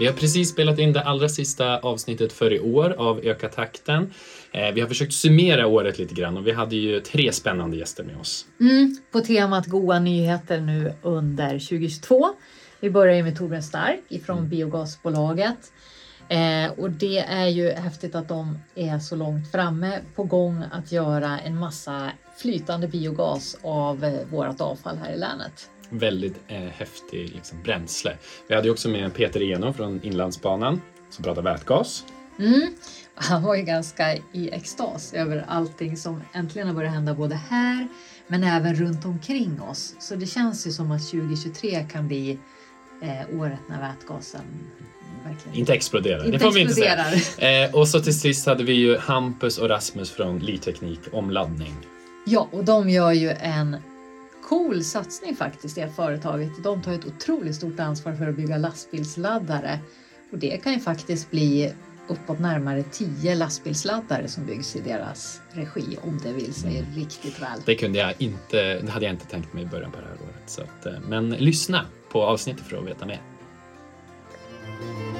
Vi har precis spelat in det allra sista avsnittet för i år av Öka takten. Eh, vi har försökt summera året lite grann och vi hade ju tre spännande gäster med oss. Mm, på temat goda nyheter nu under 2022. Vi börjar ju med Torbjörn Stark ifrån mm. Biogasbolaget. Eh, och det är ju häftigt att de är så långt framme på gång att göra en massa flytande biogas av eh, vårt avfall här i länet. Väldigt eh, häftig liksom, bränsle. Vi hade ju också med Peter Eno från Inlandsbanan som pratar vätgas. Mm. Han var ju ganska i extas över allting som äntligen har börjat hända både här men även runt omkring oss. Så det känns ju som att 2023 kan bli eh, året när vätgasen verkligen inte exploderar. Inte det får vi inte säga. Eh, och så till sist hade vi ju Hampus och Rasmus från Liteknik omladdning. Ja, och de gör ju en cool satsning faktiskt, det företaget. De tar ett otroligt stort ansvar för att bygga lastbilsladdare och det kan ju faktiskt bli uppåt närmare 10 lastbilsladdare som byggs i deras regi om det vill sig mm. riktigt väl. Det kunde jag inte, det hade jag inte tänkt mig i början på det här året. Så att, eh, men lyssna på avsnittet för att veta mer. Música